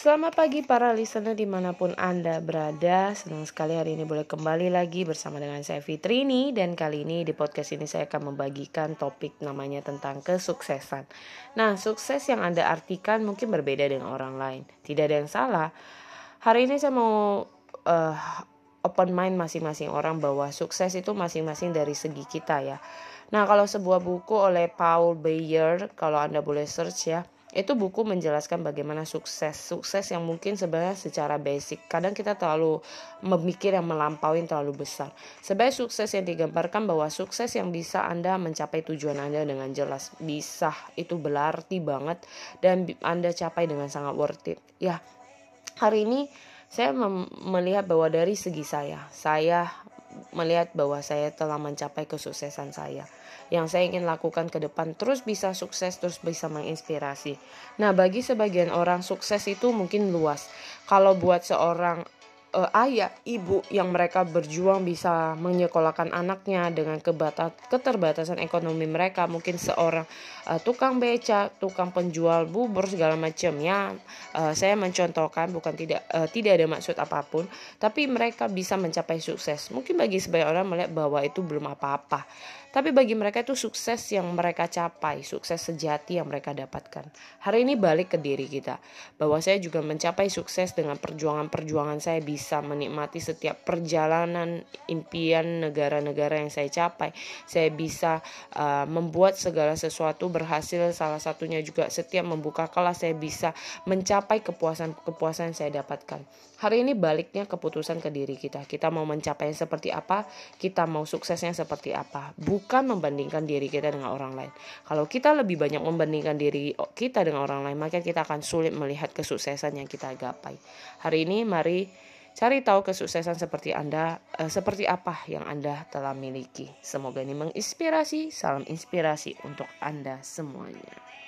Selamat pagi para listener di mana pun Anda berada. Senang sekali hari ini boleh kembali lagi bersama dengan saya Fitrini Dan kali ini di podcast ini saya akan membagikan topik namanya tentang kesuksesan. Nah sukses yang Anda artikan mungkin berbeda dengan orang lain. Tidak ada yang salah. Hari ini saya mau uh, open mind masing-masing orang bahwa sukses itu masing-masing dari segi kita ya. Nah kalau sebuah buku oleh Paul Bayer Kalau Anda boleh search ya itu buku menjelaskan bagaimana sukses. Sukses yang mungkin sebenarnya secara basic. Kadang kita terlalu memikir yang melampaui terlalu besar. Sebagai sukses yang digambarkan bahwa sukses yang bisa anda mencapai tujuan anda dengan jelas. Bisa. Itu berarti banget. Dan anda capai dengan sangat worth it. Ya hari ini saya melihat bahwa dari segi saya saya melihat bahwa saya telah mencapai kesuksesan saya yang saya ingin lakukan ke depan terus bisa sukses terus bisa menginspirasi. Nah, bagi sebagian orang sukses itu mungkin luas. Kalau buat seorang uh, ayah, ibu yang mereka berjuang bisa menyekolahkan anaknya dengan kebatas, keterbatasan ekonomi mereka, mungkin seorang uh, tukang beca, tukang penjual bubur segala macam ya. Uh, saya mencontohkan bukan tidak uh, tidak ada maksud apa pun, tapi mereka bisa mencapai sukses. Mungkin bagi sebagian orang melihat bahwa itu belum apa-apa. Tapi bagi mereka itu sukses yang mereka capai, sukses sejati yang mereka dapatkan. Hari ini balik ke diri kita, bahwa saya juga mencapai sukses dengan perjuangan-perjuangan saya bisa menikmati setiap perjalanan impian negara-negara yang saya capai. Saya bisa uh, membuat segala sesuatu berhasil, salah satunya juga setiap membuka kelas saya bisa mencapai kepuasan-kepuasan yang saya dapatkan. Hari ini baliknya keputusan ke diri kita. Kita mau mencapai seperti apa, kita mau suksesnya seperti apa. Bukan membandingkan diri kita dengan orang lain. Kalau kita lebih banyak membandingkan diri kita dengan orang lain, maka kita akan sulit melihat kesuksesan yang kita gapai. Hari ini mari cari tahu kesuksesan seperti Anda, eh, seperti apa yang Anda telah miliki. Semoga ini menginspirasi. Salam inspirasi untuk Anda semuanya.